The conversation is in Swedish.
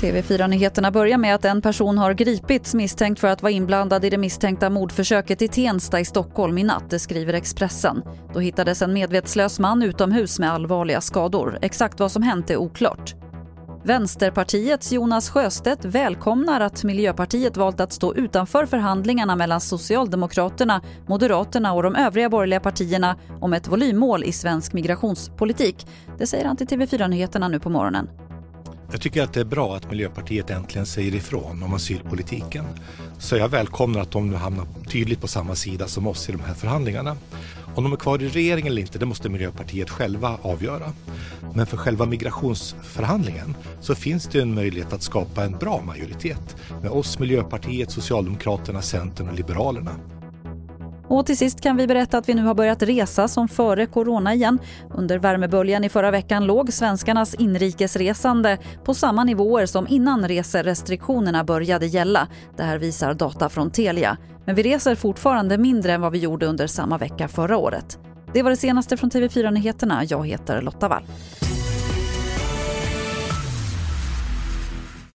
TV4-nyheterna börjar med att en person har gripits misstänkt för att vara inblandad i det misstänkta mordförsöket i Tensta i Stockholm i natt, det skriver Expressen. Då hittades en medvetslös man utomhus med allvarliga skador. Exakt vad som hänt är oklart. Vänsterpartiets Jonas Sjöstedt välkomnar att Miljöpartiet valt att stå utanför förhandlingarna mellan Socialdemokraterna, Moderaterna och de övriga borgerliga partierna om ett volymmål i svensk migrationspolitik. Det säger han till TV4 Nyheterna nu på morgonen. Jag tycker att det är bra att Miljöpartiet äntligen säger ifrån om asylpolitiken. Så jag välkomnar att de nu hamnar tydligt på samma sida som oss i de här förhandlingarna. Om de är kvar i regeringen eller inte, det måste Miljöpartiet själva avgöra. Men för själva migrationsförhandlingen så finns det en möjlighet att skapa en bra majoritet med oss, Miljöpartiet, Socialdemokraterna, Centern och Liberalerna. Och till sist kan vi berätta att vi nu har börjat resa som före corona igen. Under värmeböljan i förra veckan låg svenskarnas inrikesresande på samma nivåer som innan reserestriktionerna började gälla. Det här visar data från Telia. Men vi reser fortfarande mindre än vad vi gjorde under samma vecka förra året. Det var det senaste från TV4 Nyheterna. Jag heter Lotta Wall.